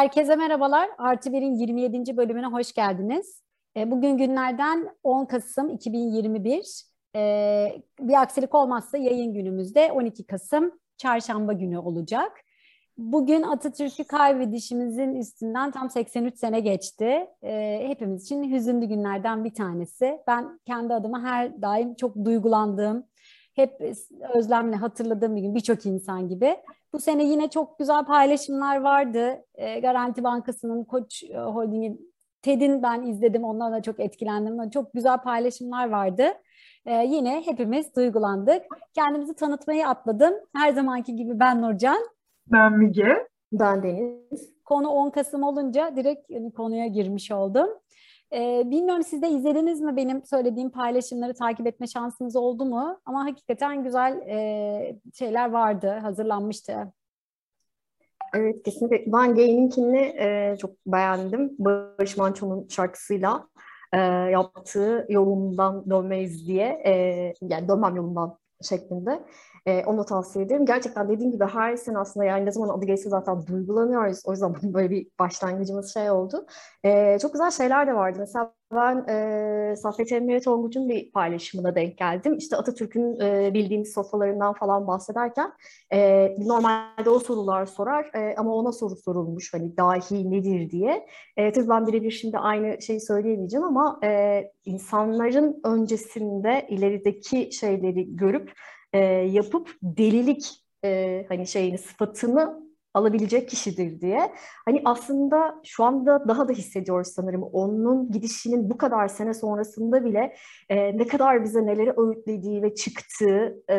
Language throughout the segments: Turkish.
Herkese merhabalar. Artı Bir'in 27. bölümüne hoş geldiniz. E, bugün günlerden 10 Kasım 2021. E, bir aksilik olmazsa yayın günümüzde 12 Kasım çarşamba günü olacak. Bugün Atatürk'ü kaybedişimizin üstünden tam 83 sene geçti. E, hepimiz için hüzünlü günlerden bir tanesi. Ben kendi adıma her daim çok duygulandığım, hep özlemle hatırladığım bir gün birçok insan gibi. Bu sene yine çok güzel paylaşımlar vardı. E, Garanti Bankası'nın Koç e, Holding'in TED'in ben izledim. Ondan da çok etkilendim. Çok güzel paylaşımlar vardı. E, yine hepimiz duygulandık. Kendimizi tanıtmayı atladım. Her zamanki gibi ben Nurcan. Ben Müge. Ben Deniz. Konu 10 Kasım olunca direkt hani, konuya girmiş oldum. Ee, bilmiyorum siz de izlediniz mi benim söylediğim paylaşımları takip etme şansınız oldu mu? Ama hakikaten güzel e, şeyler vardı, hazırlanmıştı. Evet kesinlikle. Ben Gayn'inkini e, çok beğendim. Barış Manço'nun şarkısıyla e, yaptığı yolundan dönmeyiz diye, e, yani dönmem yolundan şeklinde. E, onu tavsiye ederim. Gerçekten dediğim gibi her sene aslında yani ne zaman adı geçse zaten duygulanıyoruz. O yüzden böyle bir başlangıcımız şey oldu. E, çok güzel şeyler de vardı. Mesela ben e, Saffet Emre Tonguç'un bir paylaşımına denk geldim. İşte Atatürk'ün e, bildiğimiz sofralarından falan bahsederken e, normalde o sorular sorar e, ama ona soru sorulmuş hani dahi nedir diye. E, tabii ben birebir şimdi aynı şeyi söyleyemeyeceğim ama e, insanların öncesinde ilerideki şeyleri görüp e, yapıp delilik e, hani şeyini sıfatını alabilecek kişidir diye. Hani aslında şu anda daha da hissediyoruz sanırım. Onun gidişinin bu kadar sene sonrasında bile e, ne kadar bize neleri öğütlediği ve çıktığı, e,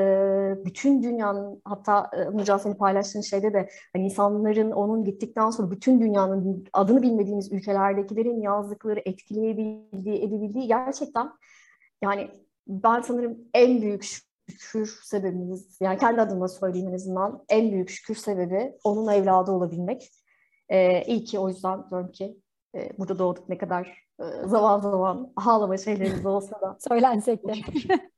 bütün dünyanın hatta e, Nurcan paylaştığın şeyde de hani insanların onun gittikten sonra bütün dünyanın adını bilmediğimiz ülkelerdekilerin yazdıkları, etkileyebildiği, edebildiği gerçekten yani ben sanırım en büyük şükür sebebimiz, yani kendi adıma söyleyeyim en azından en büyük şükür sebebi onun evladı olabilmek. Ee, iyi ki o yüzden diyorum ki e, burada doğduk ne kadar e, zaman zaman ağlama şeylerimiz olsa da. Söylensek de.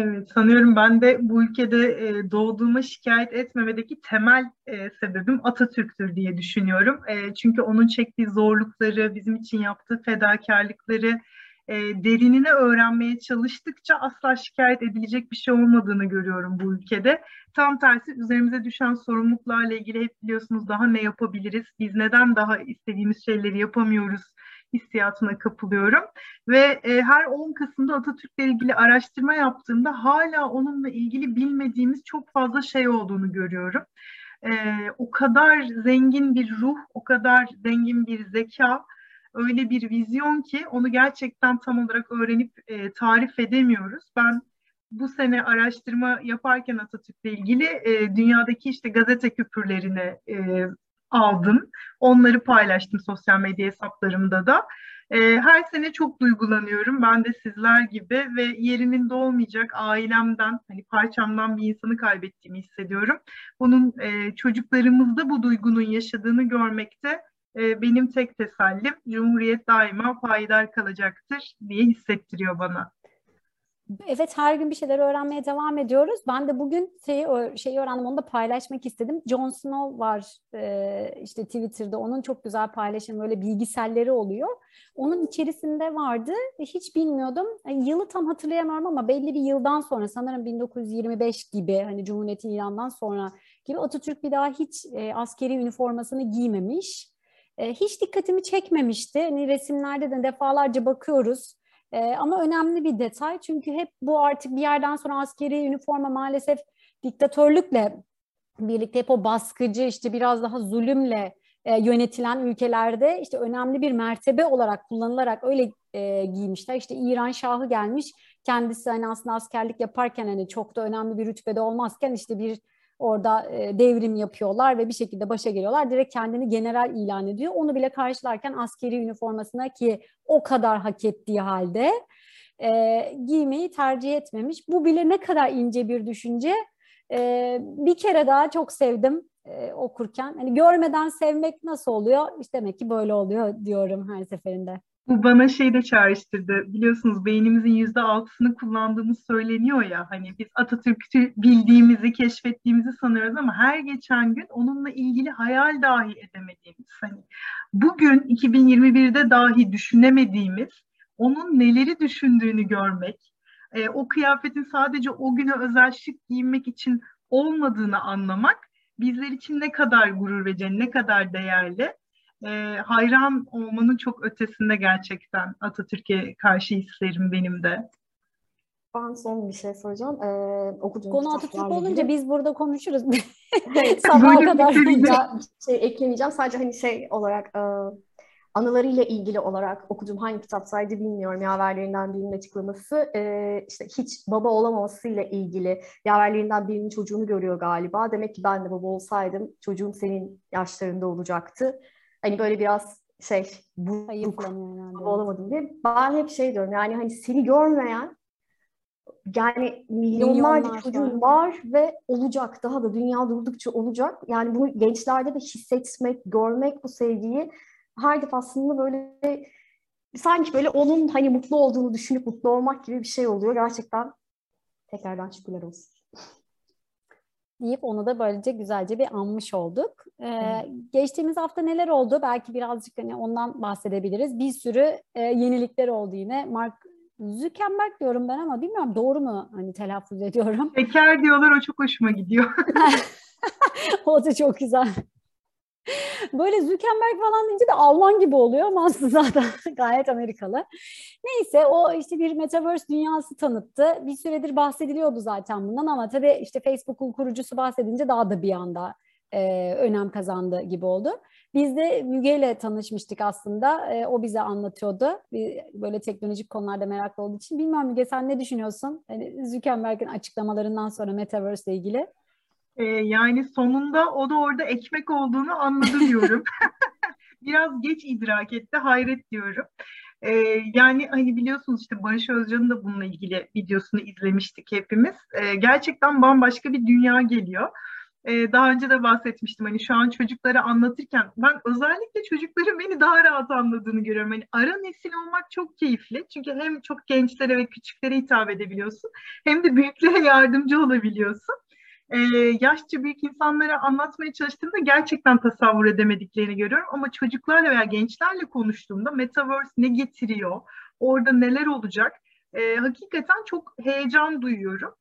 Evet, sanıyorum ben de bu ülkede e, doğduğuma şikayet etmemedeki temel e, sebebim Atatürk'tür diye düşünüyorum. E, çünkü onun çektiği zorlukları, bizim için yaptığı fedakarlıkları, e, derinine öğrenmeye çalıştıkça asla şikayet edilecek bir şey olmadığını görüyorum bu ülkede. Tam tersi üzerimize düşen sorumluluklarla ilgili hep biliyorsunuz daha ne yapabiliriz, biz neden daha istediğimiz şeyleri yapamıyoruz hissiyatına kapılıyorum. Ve e, her 10 Kasım'da Atatürk'le ilgili araştırma yaptığımda hala onunla ilgili bilmediğimiz çok fazla şey olduğunu görüyorum. E, o kadar zengin bir ruh, o kadar zengin bir zeka, öyle bir vizyon ki onu gerçekten tam olarak öğrenip e, tarif edemiyoruz. Ben bu sene araştırma yaparken Atatürk'le ilgili e, dünyadaki işte gazete küpürlerini e, aldım. Onları paylaştım sosyal medya hesaplarımda da. E, her sene çok duygulanıyorum. Ben de sizler gibi ve yerimin dolmayacak ailemden, hani parçamdan bir insanı kaybettiğimi hissediyorum. Bunun e, çocuklarımızda bu duygunun yaşadığını görmekte e, benim tek tesellim Cumhuriyet daima payidar kalacaktır diye hissettiriyor bana. Evet her gün bir şeyler öğrenmeye devam ediyoruz. Ben de bugün şeyi, şeyi öğrendim onu da paylaşmak istedim. Jon Snow var e, işte Twitter'da onun çok güzel paylaşım böyle bilgiselleri oluyor. Onun içerisinde vardı hiç bilmiyordum. Yani yılı tam hatırlayamıyorum ama belli bir yıldan sonra sanırım 1925 gibi hani Cumhuriyet'in ilanından sonra gibi Atatürk bir daha hiç e, askeri üniformasını giymemiş. E, hiç dikkatimi çekmemişti. Hani resimlerde de defalarca bakıyoruz. E, ama önemli bir detay çünkü hep bu artık bir yerden sonra askeri üniforma maalesef diktatörlükle birlikte hep o baskıcı işte biraz daha zulümle e, yönetilen ülkelerde işte önemli bir mertebe olarak kullanılarak öyle e, giymişler. İşte İran Şahı gelmiş kendisi hani aslında askerlik yaparken hani çok da önemli bir rütbede olmazken işte bir Orada e, devrim yapıyorlar ve bir şekilde başa geliyorlar. Direkt kendini general ilan ediyor. Onu bile karşılarken askeri üniformasına ki o kadar hak ettiği halde e, giymeyi tercih etmemiş. Bu bile ne kadar ince bir düşünce. E, bir kere daha çok sevdim e, okurken. Hani görmeden sevmek nasıl oluyor? İşte demek ki böyle oluyor diyorum her seferinde. Bu bana şey de çağrıştırdı. Biliyorsunuz beynimizin yüzde altısını kullandığımız söyleniyor ya. Hani biz Atatürk'ü bildiğimizi, keşfettiğimizi sanıyoruz ama her geçen gün onunla ilgili hayal dahi edemediğimiz, hani bugün 2021'de dahi düşünemediğimiz, onun neleri düşündüğünü görmek, e, o kıyafetin sadece o güne özel şık giyinmek için olmadığını anlamak bizler için ne kadar gurur verici, ne kadar değerli e, hayran olmanın çok ötesinde gerçekten Atatürk'e karşı hislerim benim de. Ben son bir şey soracağım. Ee, okuduğum Konu Atatürk olunca ilgili. biz burada konuşuruz. Evet, Sabaha kadar. şey eklemeyeceğim. Sadece hani şey olarak e, anılarıyla ilgili olarak okuduğum hangi kitaptaydı bilmiyorum. Yaverlerinden birinin açıklaması e, işte hiç baba olamamasıyla ilgili yaverlerinden birinin çocuğunu görüyor galiba. Demek ki ben de baba olsaydım çocuğum senin yaşlarında olacaktı. Hani böyle biraz şey bu Hayıflanıyor herhalde. baba olamadım diye. Ben hep şey diyorum yani hani seni görmeyen yani milyonlarca Milyonlar çocuğun var ve olacak daha da dünya durdukça olacak. Yani bunu gençlerde de hissetmek, görmek bu sevgiyi her defasında böyle sanki böyle onun hani mutlu olduğunu düşünüp mutlu olmak gibi bir şey oluyor. Gerçekten tekrardan şükürler olsun. Deyip onu da böylece güzelce bir anmış olduk. Ee, Evet. Geçtiğimiz hafta neler oldu? Belki birazcık hani ondan bahsedebiliriz. Bir sürü e, yenilikler oldu yine. Mark Zuckerberg diyorum ben ama bilmiyorum doğru mu hani telaffuz ediyorum. Şeker diyorlar o çok hoşuma gidiyor. o da çok güzel. Böyle Zuckerberg falan deyince de Alman gibi oluyor ama zaten gayet Amerikalı. Neyse o işte bir metaverse dünyası tanıttı. Bir süredir bahsediliyordu zaten bundan ama tabii işte Facebook'un kurucusu bahsedince daha da bir anda e, önem kazandı gibi oldu. Biz de Müge ile tanışmıştık aslında. E, o bize anlatıyordu. Böyle teknolojik konularda meraklı olduğu için. Bilmiyorum Müge sen ne düşünüyorsun? Yani Zuckerberg'in açıklamalarından sonra Metaverse ile ilgili. Ee, yani sonunda o da orada ekmek olduğunu anladı diyorum. Biraz geç idrak etti, hayret diyorum. Ee, yani hani biliyorsunuz işte Barış Özcan'ın da bununla ilgili videosunu izlemiştik hepimiz. Ee, gerçekten bambaşka bir dünya geliyor. Daha önce de bahsetmiştim hani şu an çocuklara anlatırken ben özellikle çocukların beni daha rahat anladığını görüyorum. Hani ara nesil olmak çok keyifli. Çünkü hem çok gençlere ve küçüklere hitap edebiliyorsun hem de büyüklere yardımcı olabiliyorsun e, yaşça büyük insanlara anlatmaya çalıştığımda gerçekten tasavvur edemediklerini görüyorum. Ama çocuklarla veya gençlerle konuştuğumda Metaverse ne getiriyor, orada neler olacak e, hakikaten çok heyecan duyuyorum.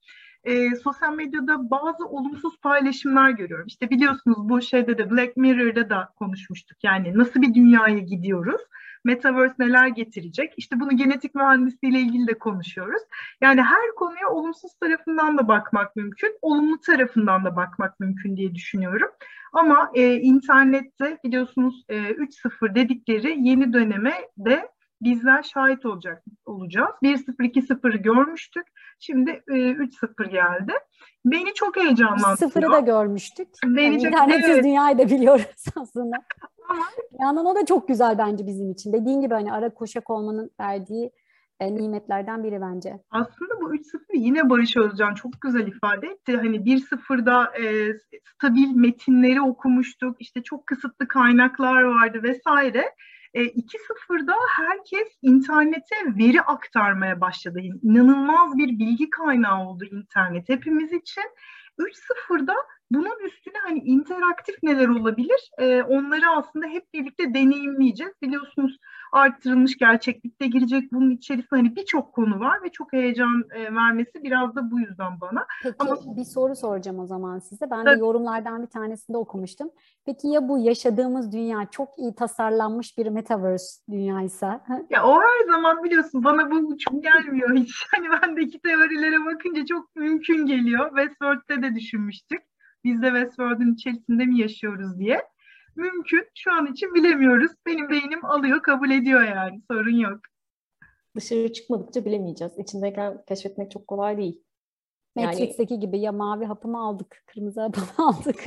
E, sosyal medyada bazı olumsuz paylaşımlar görüyorum. İşte biliyorsunuz bu şeyde de Black Mirror'da da konuşmuştuk. Yani nasıl bir dünyaya gidiyoruz? Metaverse neler getirecek? İşte bunu genetik mühendisliğiyle ilgili de konuşuyoruz. Yani her konuya olumsuz tarafından da bakmak mümkün, olumlu tarafından da bakmak mümkün diye düşünüyorum. Ama e, internette biliyorsunuz e, 3.0 dedikleri yeni döneme de bizler şahit olacak olacağız. 1.0 2.0'ı görmüştük. Şimdi e, 3.0 geldi. Beni çok heyecanlandırıyor. Sıfırı da görmüştük. Beni Yani internetsiz evet. dünyayı da biliyoruz aslında. Bir yandan o da çok güzel bence bizim için. Dediğin gibi hani ara koşak olmanın verdiği e, nimetlerden biri bence. Aslında bu 3-0 yine Barış Özcan çok güzel ifade etti. Hani 1-0'da e, stabil metinleri okumuştuk. İşte çok kısıtlı kaynaklar vardı vesaire. E, 2-0'da herkes internete veri aktarmaya başladı. İnanılmaz bir bilgi kaynağı oldu internet hepimiz için. 3-0'da bunun üstüne hani interaktif neler olabilir? E, onları aslında hep birlikte deneyimleyeceğiz. Biliyorsunuz arttırılmış gerçeklikte girecek bunun içerisinde hani birçok konu var ve çok heyecan e, vermesi biraz da bu yüzden bana. Peki Ama- bir soru soracağım o zaman size. Ben de yorumlardan bir tanesinde okumuştum. Peki ya bu yaşadığımız dünya çok iyi tasarlanmış bir metaverse dünyaysa? Ya o her zaman biliyorsun bana bu çok gelmiyor hiç. Hani bendeki teorilere bakınca çok mümkün geliyor. Westworld'de de düşünmüştük. Biz de Westworld'un içerisinde mi yaşıyoruz diye. Mümkün. Şu an için bilemiyoruz. Benim beynim alıyor, kabul ediyor yani. Sorun yok. Dışarı çıkmadıkça bilemeyeceğiz. İçindeyken keşfetmek çok kolay değil. Yani- Matrix'teki gibi ya mavi hapımı aldık, kırmızı hapımı aldık.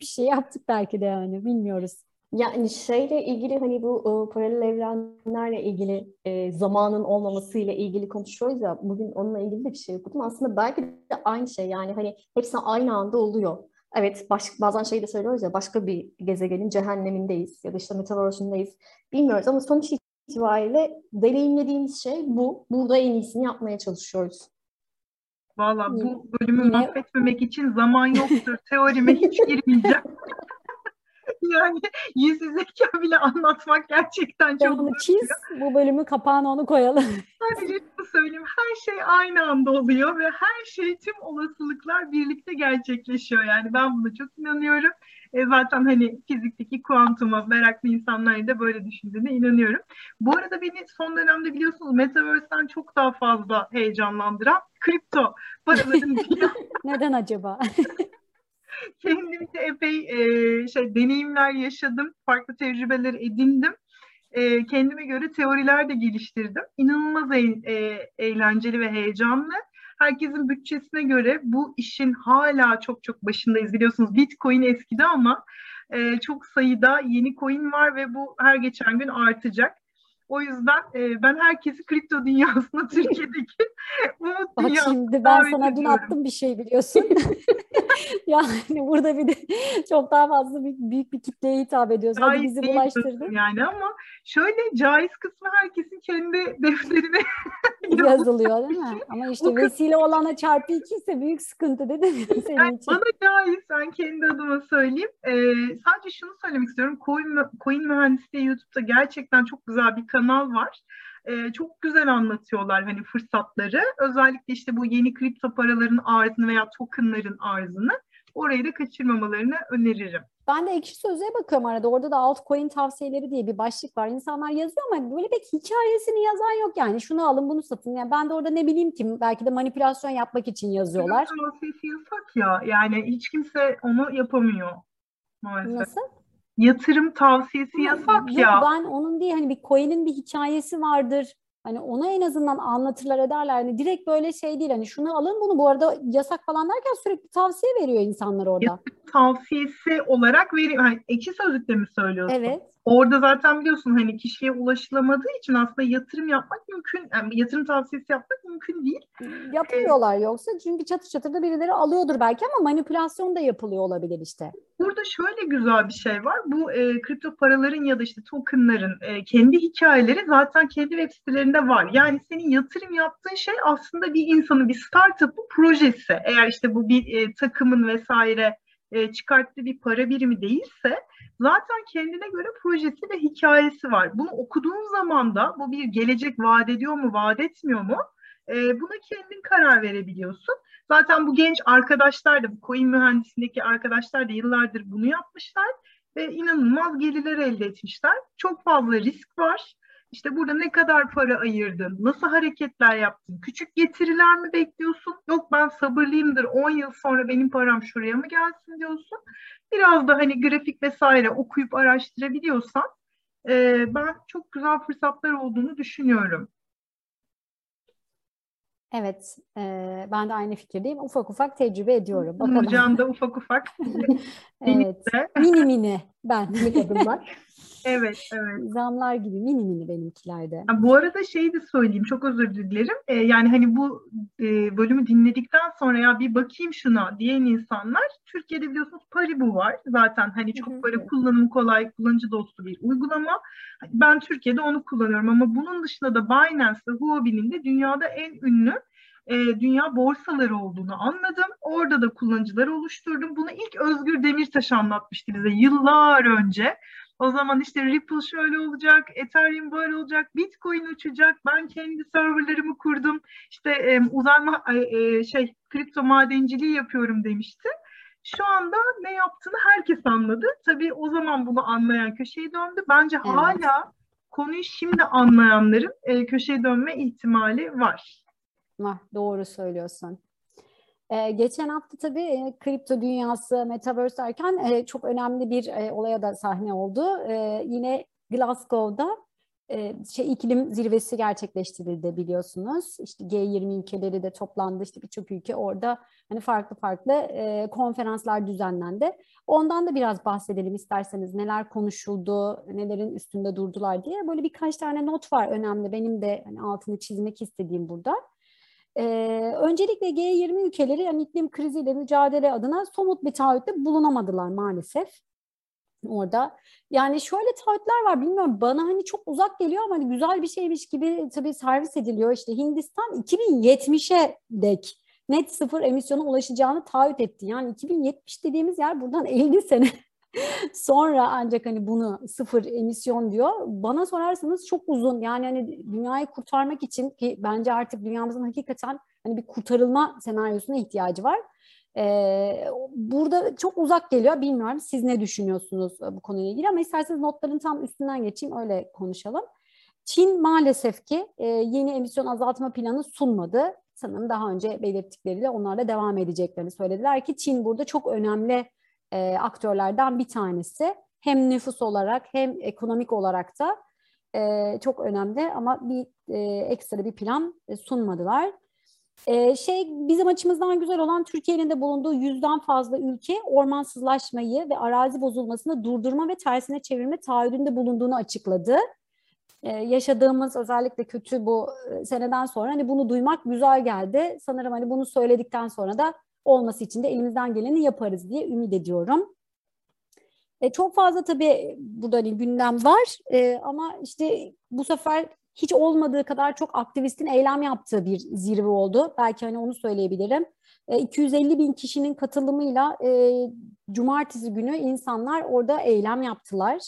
bir şey yaptık belki de yani bilmiyoruz. Yani şeyle ilgili hani bu e, paralel evrenlerle ilgili e, zamanın olmamasıyla ilgili konuşuyoruz ya bugün onunla ilgili de bir şey okudum. Aslında belki de aynı şey yani hani hepsi aynı anda oluyor. Evet baş, bazen şey de söylüyoruz ya başka bir gezegenin cehennemindeyiz ya da işte metaverse'ündeyiz bilmiyoruz ama sonuç itibariyle deneyimlediğimiz şey bu. Burada en iyisini yapmaya çalışıyoruz. Valla bu bölümü Yine... mahvetmemek için zaman yoktur. Teorime hiç girmeyeceğim. yani yüz yüzeyken bile anlatmak gerçekten çok onu çiz, bu bölümü kapağına onu koyalım. Sadece şunu söyleyeyim, her şey aynı anda oluyor ve her şey tüm olasılıklar birlikte gerçekleşiyor. Yani ben buna çok inanıyorum. E, zaten hani fizikteki kuantuma meraklı insanların da böyle düşündüğüne inanıyorum. Bu arada beni son dönemde biliyorsunuz Metaverse'den çok daha fazla heyecanlandıran kripto paraların Neden acaba? Kendimce epey e, şey deneyimler yaşadım, farklı tecrübeler edindim. E, kendime göre teoriler de geliştirdim. İnanılmaz e, e, eğlenceli ve heyecanlı. Herkesin bütçesine göre bu işin hala çok çok başındayız. Biliyorsunuz Bitcoin eskidi ama e, çok sayıda yeni coin var ve bu her geçen gün artacak. O yüzden e, ben herkesi kripto dünyasına Türkiye'deki umut Bak şimdi ben sana dün attım bir şey biliyorsun. yani burada bir de çok daha fazla bir, büyük bir kitleye hitap ediyoruz. Hadi bizi bulaştırdı. Yani ama şöyle caiz kısmı herkesin kendi defterine yazılıyor değil mi? Ama işte vesile olana çarpı iki ise büyük sıkıntı dedim senin yani için. Bana caiz ben kendi adıma söyleyeyim. Ee, sadece şunu söylemek istiyorum. Coin, coin mühendisliği YouTube'da gerçekten çok güzel bir kanal var. Ee, çok güzel anlatıyorlar hani fırsatları. Özellikle işte bu yeni kripto paraların arzını veya tokenların arzını. Orayı da kaçırmamalarını öneririm. Ben de ekşi sözlüğe bakıyorum arada. Orada da altcoin tavsiyeleri diye bir başlık var. İnsanlar yazıyor ama böyle pek hikayesini yazan yok yani. Şunu alın bunu satın. Yani ben de orada ne bileyim ki belki de manipülasyon yapmak için yazıyorlar. Tavsiyesi yasak ya. Yani hiç kimse onu yapamıyor maalesef. Nasıl? Yatırım tavsiyesi yasak yok, ya. Ben onun değil hani bir coin'in bir hikayesi vardır. Hani ona en azından anlatırlar ederler. Hani direkt böyle şey değil. Hani şunu alın bunu bu arada yasak falan derken sürekli tavsiye veriyor insanlar orada. Yatırım tavsiyesi olarak veriyor. Hani ekşi sözlükte mi söylüyorsun? Evet. Orada zaten biliyorsun hani kişiye ulaşılamadığı için aslında yatırım yapmak mümkün, yani yatırım tavsiyesi yapmak mümkün değil. Yapıyorlar ee, yoksa çünkü çatır çatır da birileri alıyordur belki ama manipülasyon da yapılıyor olabilir işte. Burada şöyle güzel bir şey var. Bu e, kripto paraların ya da işte tokenların e, kendi hikayeleri zaten kendi web sitelerinde var. Yani senin yatırım yaptığın şey aslında bir insanın, bir startup'ın projesi. Eğer işte bu bir e, takımın vesaire e, çıkarttığı bir para birimi değilse zaten kendine göre projesi ve hikayesi var. Bunu okuduğun zaman da bu bir gelecek vaat ediyor mu, vaat etmiyor mu? E, buna kendin karar verebiliyorsun. Zaten bu genç arkadaşlar da, bu coin mühendisindeki arkadaşlar da yıllardır bunu yapmışlar ve inanılmaz gelirler elde etmişler. Çok fazla risk var. İşte burada ne kadar para ayırdın, nasıl hareketler yaptın, küçük getiriler mi bekliyorsun? Yok ben sabırlıyımdır, 10 yıl sonra benim param şuraya mı gelsin diyorsun. Biraz da hani grafik vesaire okuyup araştırabiliyorsan e, ben çok güzel fırsatlar olduğunu düşünüyorum. Evet, e, ben de aynı fikirdeyim. Ufak ufak tecrübe ediyorum. Bakalım. Nurcan da ufak ufak. evet, mini mini ben. adımlar. Evet, evet. Zamlar gibi mini mini benimkilerde. Ha, bu arada şeyi de söyleyeyim, çok özür dilerim. Ee, yani hani bu e, bölümü dinledikten sonra ya bir bakayım şuna diyen insanlar, Türkiye'de biliyorsunuz Paribu var. Zaten hani çok böyle kullanım kolay, kullanıcı dostu bir uygulama. Ben Türkiye'de onu kullanıyorum ama bunun dışında da Binance ve Huobi'nin de dünyada en ünlü e, dünya borsaları olduğunu anladım. Orada da kullanıcıları oluşturdum. Bunu ilk Özgür Demirtaş anlatmıştı bize yıllar önce. O zaman işte Ripple şöyle olacak, Ethereum böyle olacak, Bitcoin uçacak. Ben kendi serverlarımı kurdum. İşte e, uzay e, şey kripto madenciliği yapıyorum demişti. Şu anda ne yaptığını herkes anladı. Tabii o zaman bunu anlayan köşeye döndü. Bence evet. hala konuyu şimdi anlayanların e, köşeye dönme ihtimali var. Var, doğru söylüyorsun. Ee, geçen hafta tabii e, kripto dünyası, metaverse derken e, çok önemli bir e, olaya da sahne oldu. E, yine Glasgow'da e, şey iklim zirvesi gerçekleştirildi biliyorsunuz. İşte G20 ülkeleri de toplandı. İşte birçok ülke orada hani farklı farklı e, konferanslar düzenlendi. Ondan da biraz bahsedelim isterseniz. Neler konuşuldu, nelerin üstünde durdular diye. Böyle birkaç tane not var önemli. Benim de hani altını çizmek istediğim burada. Ee, öncelikle G20 ülkeleri yani iklim kriziyle mücadele adına somut bir taahhütte bulunamadılar maalesef. orada. Yani şöyle taahhütler var bilmiyorum bana hani çok uzak geliyor ama hani güzel bir şeymiş gibi tabii servis ediliyor. İşte Hindistan 2070'e dek net sıfır emisyona ulaşacağını taahhüt etti. Yani 2070 dediğimiz yer buradan 50 sene sonra ancak hani bunu sıfır emisyon diyor. Bana sorarsanız çok uzun. Yani hani dünyayı kurtarmak için ki bence artık dünyamızın hakikaten hani bir kurtarılma senaryosuna ihtiyacı var. Ee, burada çok uzak geliyor. Bilmiyorum siz ne düşünüyorsunuz bu konuyla ilgili ama isterseniz notların tam üstünden geçeyim öyle konuşalım. Çin maalesef ki e, yeni emisyon azaltma planı sunmadı. Sanırım daha önce belirttikleriyle onlarla devam edeceklerini söylediler ki Çin burada çok önemli e, aktörlerden bir tanesi. Hem nüfus olarak hem ekonomik olarak da e, çok önemli ama bir e, ekstra bir plan e, sunmadılar. E, şey bizim açımızdan güzel olan Türkiye'nin de bulunduğu yüzden fazla ülke ormansızlaşmayı ve arazi bozulmasını durdurma ve tersine çevirme taahhüdünde bulunduğunu açıkladı. Ee, yaşadığımız özellikle kötü bu e, seneden sonra hani bunu duymak güzel geldi. Sanırım hani bunu söyledikten sonra da olması için de elimizden geleni yaparız diye ümit ediyorum. E, çok fazla tabii burada hani gündem var e, ama işte bu sefer hiç olmadığı kadar çok aktivistin eylem yaptığı bir zirve oldu. Belki hani onu söyleyebilirim. E, 250 bin kişinin katılımıyla e, cumartesi günü insanlar orada eylem yaptılar.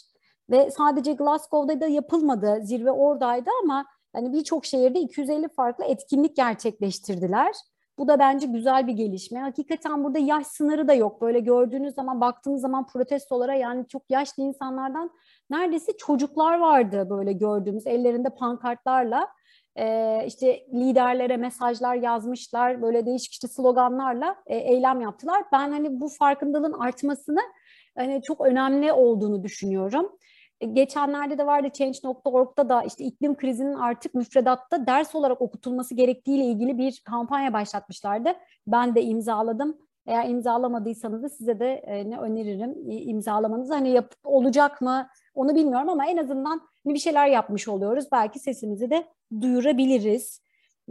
Ve sadece Glasgow'da da yapılmadı. Zirve oradaydı ama hani birçok şehirde 250 farklı etkinlik gerçekleştirdiler. Bu da bence güzel bir gelişme. Hakikaten burada yaş sınırı da yok. Böyle gördüğünüz zaman, baktığınız zaman protestolara yani çok yaşlı insanlardan neredeyse çocuklar vardı böyle gördüğümüz ellerinde pankartlarla. Ee, işte liderlere mesajlar yazmışlar, böyle değişik işte sloganlarla e, eylem yaptılar. Ben hani bu farkındalığın artmasını hani çok önemli olduğunu düşünüyorum. E, geçenlerde de vardı Change.org'da da işte iklim krizinin artık müfredatta ders olarak okutulması gerektiğiyle ilgili bir kampanya başlatmışlardı. Ben de imzaladım. Eğer imzalamadıysanız da size de e, ne öneririm imzalamanızı. Hani yap, olacak mı onu bilmiyorum ama en azından bir şeyler yapmış oluyoruz. Belki sesimizi de duyurabiliriz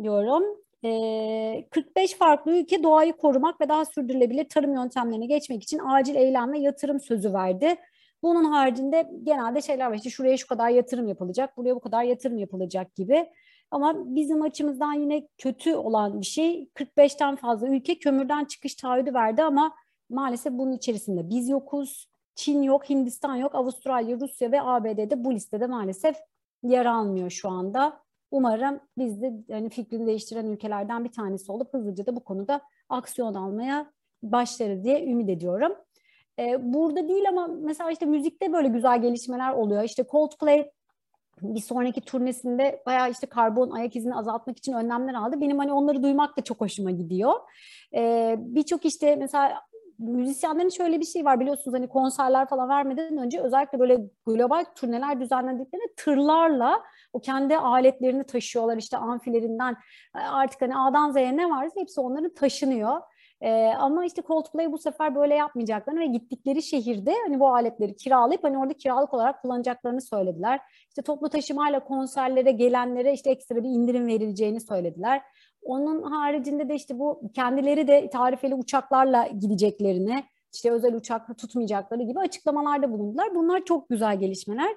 diyorum. E, 45 farklı ülke doğayı korumak ve daha sürdürülebilir tarım yöntemlerine geçmek için acil eylem ve yatırım sözü verdi. Bunun haricinde genelde şeyler var işte şuraya şu kadar yatırım yapılacak, buraya bu kadar yatırım yapılacak gibi. Ama bizim açımızdan yine kötü olan bir şey 45'ten fazla ülke kömürden çıkış taahhüdü verdi ama maalesef bunun içerisinde biz yokuz. Çin yok, Hindistan yok, Avustralya, Rusya ve ABD'de bu listede maalesef yer almıyor şu anda. Umarım biz de yani fikrini değiştiren ülkelerden bir tanesi olup hızlıca da bu konuda aksiyon almaya başlarız diye ümit ediyorum. E, burada değil ama mesela işte müzikte böyle güzel gelişmeler oluyor. İşte Coldplay bir sonraki turnesinde bayağı işte karbon ayak izini azaltmak için önlemler aldı. Benim hani onları duymak da çok hoşuma gidiyor. Ee, Birçok işte mesela müzisyenlerin şöyle bir şey var biliyorsunuz hani konserler falan vermeden önce özellikle böyle global turneler düzenlediklerinde tırlarla o kendi aletlerini taşıyorlar işte amfilerinden artık hani A'dan Z'ye ne varsa hepsi onların taşınıyor. Ee, ama işte Coldplay bu sefer böyle yapmayacaklarını ve gittikleri şehirde hani bu aletleri kiralayıp hani orada kiralık olarak kullanacaklarını söylediler. İşte toplu taşımayla konserlere gelenlere işte ekstra bir indirim verileceğini söylediler. Onun haricinde de işte bu kendileri de tarifeli uçaklarla gideceklerini, işte özel uçak tutmayacakları gibi açıklamalarda bulundular. Bunlar çok güzel gelişmeler.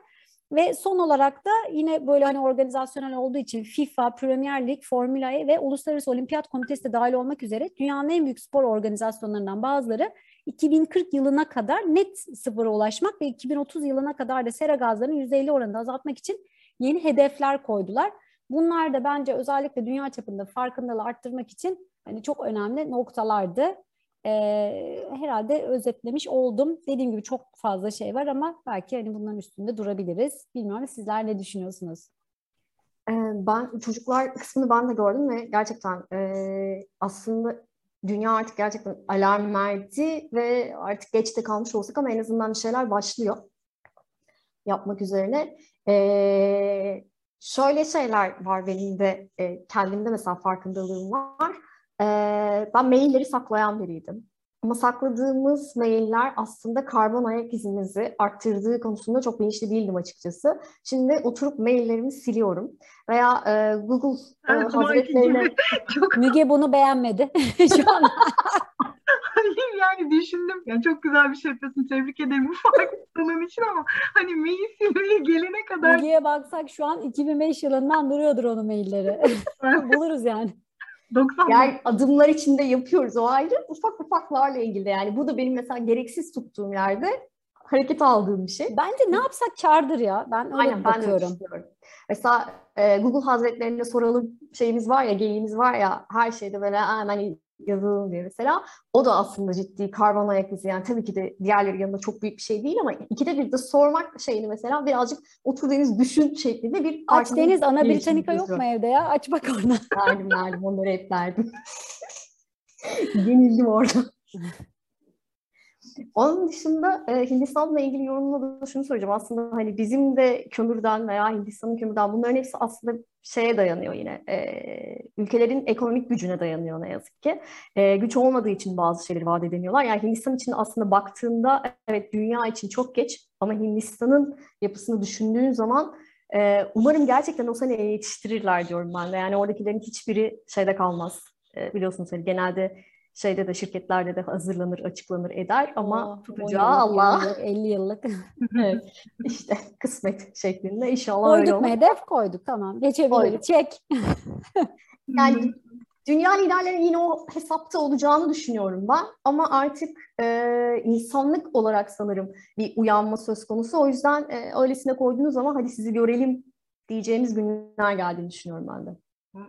Ve son olarak da yine böyle hani organizasyonel olduğu için FIFA, Premier Lig, Formula E ve Uluslararası Olimpiyat Komitesi de dahil olmak üzere dünyanın en büyük spor organizasyonlarından bazıları 2040 yılına kadar net sıfıra ulaşmak ve 2030 yılına kadar da sera gazlarının %50 oranında azaltmak için yeni hedefler koydular. Bunlar da bence özellikle dünya çapında farkındalığı arttırmak için hani çok önemli noktalardı e, herhalde özetlemiş oldum. Dediğim gibi çok fazla şey var ama belki hani bunların üstünde durabiliriz. Bilmiyorum sizler ne düşünüyorsunuz? Ben çocuklar kısmını ben de gördüm ve gerçekten e, aslında dünya artık gerçekten alarm verdi ve artık geçte kalmış olsak ama en azından bir şeyler başlıyor yapmak üzerine. E, şöyle şeyler var benim de e, kendimde mesela farkındalığım var. Ee, ben mailleri saklayan biriydim. Ama sakladığımız mailler aslında karbon ayak izimizi arttırdığı konusunda çok bilinçli değildim açıkçası. Şimdi oturup maillerimi siliyorum. Veya e, Google e, hazretlerine... Müge bunu beğenmedi şu an. Hayır yani düşündüm. Yani çok güzel bir şey yapıyorsun. Tebrik ederim bu farklılığın için ama hani mail silmeye gelene kadar. Bilgiye baksak şu an 2005 yılından duruyordur onun mailleri. Buluruz yani. 90 yani adımlar içinde yapıyoruz o ayrı. Ufak ufaklarla ilgili yani. Bu da benim mesela gereksiz tuttuğum yerde hareket aldığım bir şey. Bence ne yapsak kardır ya. Ben öyle Aynen, bakıyorum. Ben de Mesela e, Google Hazretlerine soralım şeyimiz var ya, geyiğimiz var ya her şeyde böyle hemen yazılım diye mesela. O da aslında ciddi karbon ayak izi. Yani tabii ki de diğerleri yanında çok büyük bir şey değil ama ikide bir de sormak şeyini mesela birazcık otur deniz düşün şeklinde bir... Aç Deniz Ana Britannica yok mu evde ya? Aç bak orada. Verdim verdim onları hep verdim. Yenildim orada. Onun dışında e, Hindistan'la ilgili yorumla da şunu soracağım. Aslında hani bizim de kömürden veya Hindistan'ın kömürden bunların hepsi aslında şeye dayanıyor yine. E, ülkelerin ekonomik gücüne dayanıyor ne yazık ki. E, güç olmadığı için bazı şeyleri vaat edemiyorlar. Yani Hindistan için aslında baktığında evet dünya için çok geç ama Hindistan'ın yapısını düşündüğün zaman e, umarım gerçekten o sene yetiştirirler diyorum ben de. Yani oradakilerin hiçbiri şeyde kalmaz. E, biliyorsunuz hani genelde şeyde de şirketlerde de hazırlanır, açıklanır eder ama oh, tutacağı Allah. 50 yıllık. evet, işte kısmet şeklinde inşallah koyduk öyle olur. hedef koyduk tamam geçebiliriz çek. yani dünya liderlerinin yine o hesapta olacağını düşünüyorum ben ama artık e, insanlık olarak sanırım bir uyanma söz konusu o yüzden e, öylesine koyduğunuz zaman hadi sizi görelim diyeceğimiz günler geldiğini düşünüyorum ben de.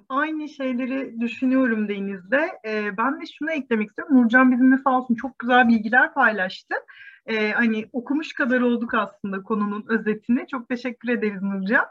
Aynı şeyleri düşünüyorum Deniz'de. Ee, ben de şunu eklemek istiyorum. Nurcan bizimle sağ olsun çok güzel bilgiler paylaştı. Ee, hani okumuş kadar olduk aslında konunun özetini. Çok teşekkür ederiz Nurcan.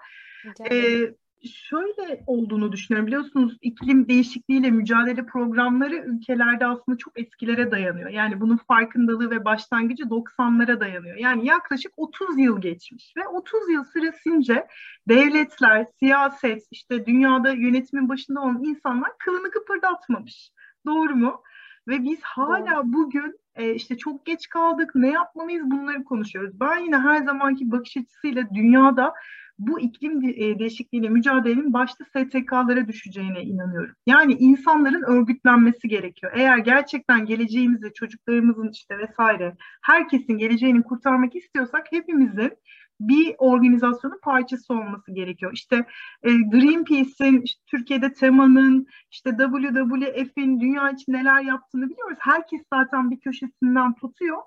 Ee, şöyle olduğunu düşünüyorum. Biliyorsunuz iklim değişikliğiyle mücadele programları ülkelerde aslında çok eskilere dayanıyor. Yani bunun farkındalığı ve başlangıcı 90'lara dayanıyor. Yani yaklaşık 30 yıl geçmiş ve 30 yıl süresince devletler, siyaset, işte dünyada yönetimin başında olan insanlar kılını kıpırdatmamış. Doğru mu? Ve biz hala Doğru. bugün e, işte çok geç kaldık, ne yapmalıyız bunları konuşuyoruz. Ben yine her zamanki bakış açısıyla dünyada bu iklim e, değişikliğiyle mücadelenin başta STK'lara düşeceğine inanıyorum. Yani insanların örgütlenmesi gerekiyor. Eğer gerçekten geleceğimizi, çocuklarımızın işte vesaire herkesin geleceğini kurtarmak istiyorsak hepimizin bir organizasyonun parçası olması gerekiyor. İşte e, Greenpeace'in, işte, Türkiye'de temanın, işte WWF'in dünya için neler yaptığını biliyoruz. Herkes zaten bir köşesinden tutuyor.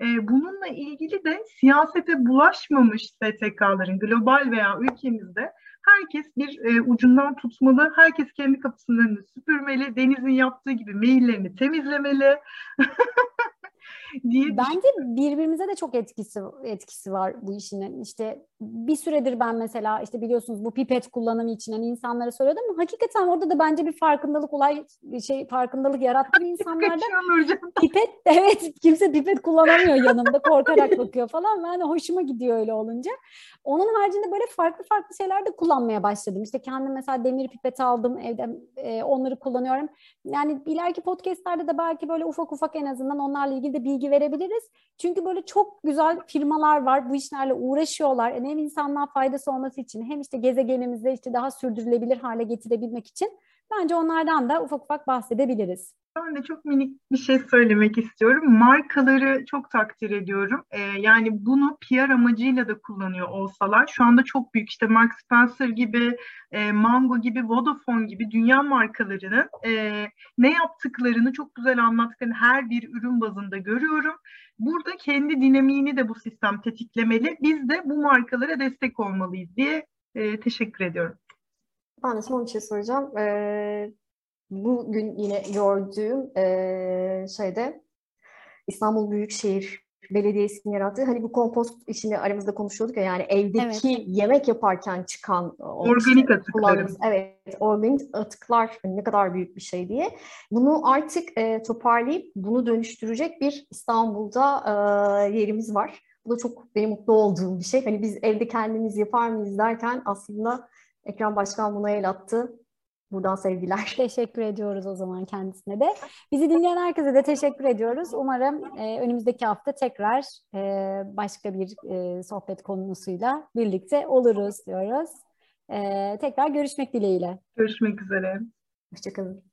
E, bununla ilgili de siyasete bulaşmamış STK'ların global veya ülkemizde herkes bir e, ucundan tutmalı, herkes kendi kapısının önünü süpürmeli, Deniz'in yaptığı gibi maillerini temizlemeli. diye Bence birbirimize de çok etkisi etkisi var bu işin. İşte bir süredir ben mesela işte biliyorsunuz bu pipet kullanımı için hani insanlara söylüyordum ama hakikaten orada da bence bir farkındalık olay şey farkındalık yarattı insanlarda. pipet evet kimse pipet kullanamıyor yanımda korkarak bakıyor falan. Ben de hoşuma gidiyor öyle olunca. Onun haricinde böyle farklı farklı şeyler de kullanmaya başladım. İşte kendim mesela demir pipet aldım evde e, onları kullanıyorum. Yani ileriki podcastlerde de belki böyle ufak ufak en azından onlarla ilgili de bilgi verebiliriz. Çünkü böyle çok güzel firmalar var bu işlerle uğraşıyorlar. Yani hem insanlığa faydası olması için hem işte gezegenimizde işte daha sürdürülebilir hale getirebilmek için bence onlardan da ufak ufak bahsedebiliriz. Ben de çok minik bir şey söylemek istiyorum. Markaları çok takdir ediyorum. Ee, yani bunu PR amacıyla da kullanıyor olsalar şu anda çok büyük işte Mark Spencer gibi, e, Mango gibi, Vodafone gibi dünya markalarının e, ne yaptıklarını çok güzel anlattıklarını her bir ürün bazında görüyorum. Burada kendi dinamiğini de bu sistem tetiklemeli. Biz de bu markalara destek olmalıyız diye e, teşekkür ediyorum. Ben de son bir şey soracağım. Ee, bugün yine gördüğüm e, şeyde İstanbul Büyükşehir Belediyesi'nin yarattığı hani bu kompost işini aramızda konuşuyorduk ya yani evdeki evet. yemek yaparken çıkan organik atıklar. Evet, organik atıklar hani ne kadar büyük bir şey diye. Bunu artık e, toparlayıp bunu dönüştürecek bir İstanbul'da e, yerimiz var. Bu da çok benim mutlu olduğum bir şey. Hani biz evde kendimiz yapar mıyız derken aslında Ekrem Başkan buna el attı. Buradan sevgiler. Teşekkür ediyoruz o zaman kendisine de. Bizi dinleyen herkese de teşekkür ediyoruz. Umarım e, önümüzdeki hafta tekrar e, başka bir e, sohbet konusuyla birlikte oluruz diyoruz. E, tekrar görüşmek dileğiyle. Görüşmek üzere. Hoşçakalın.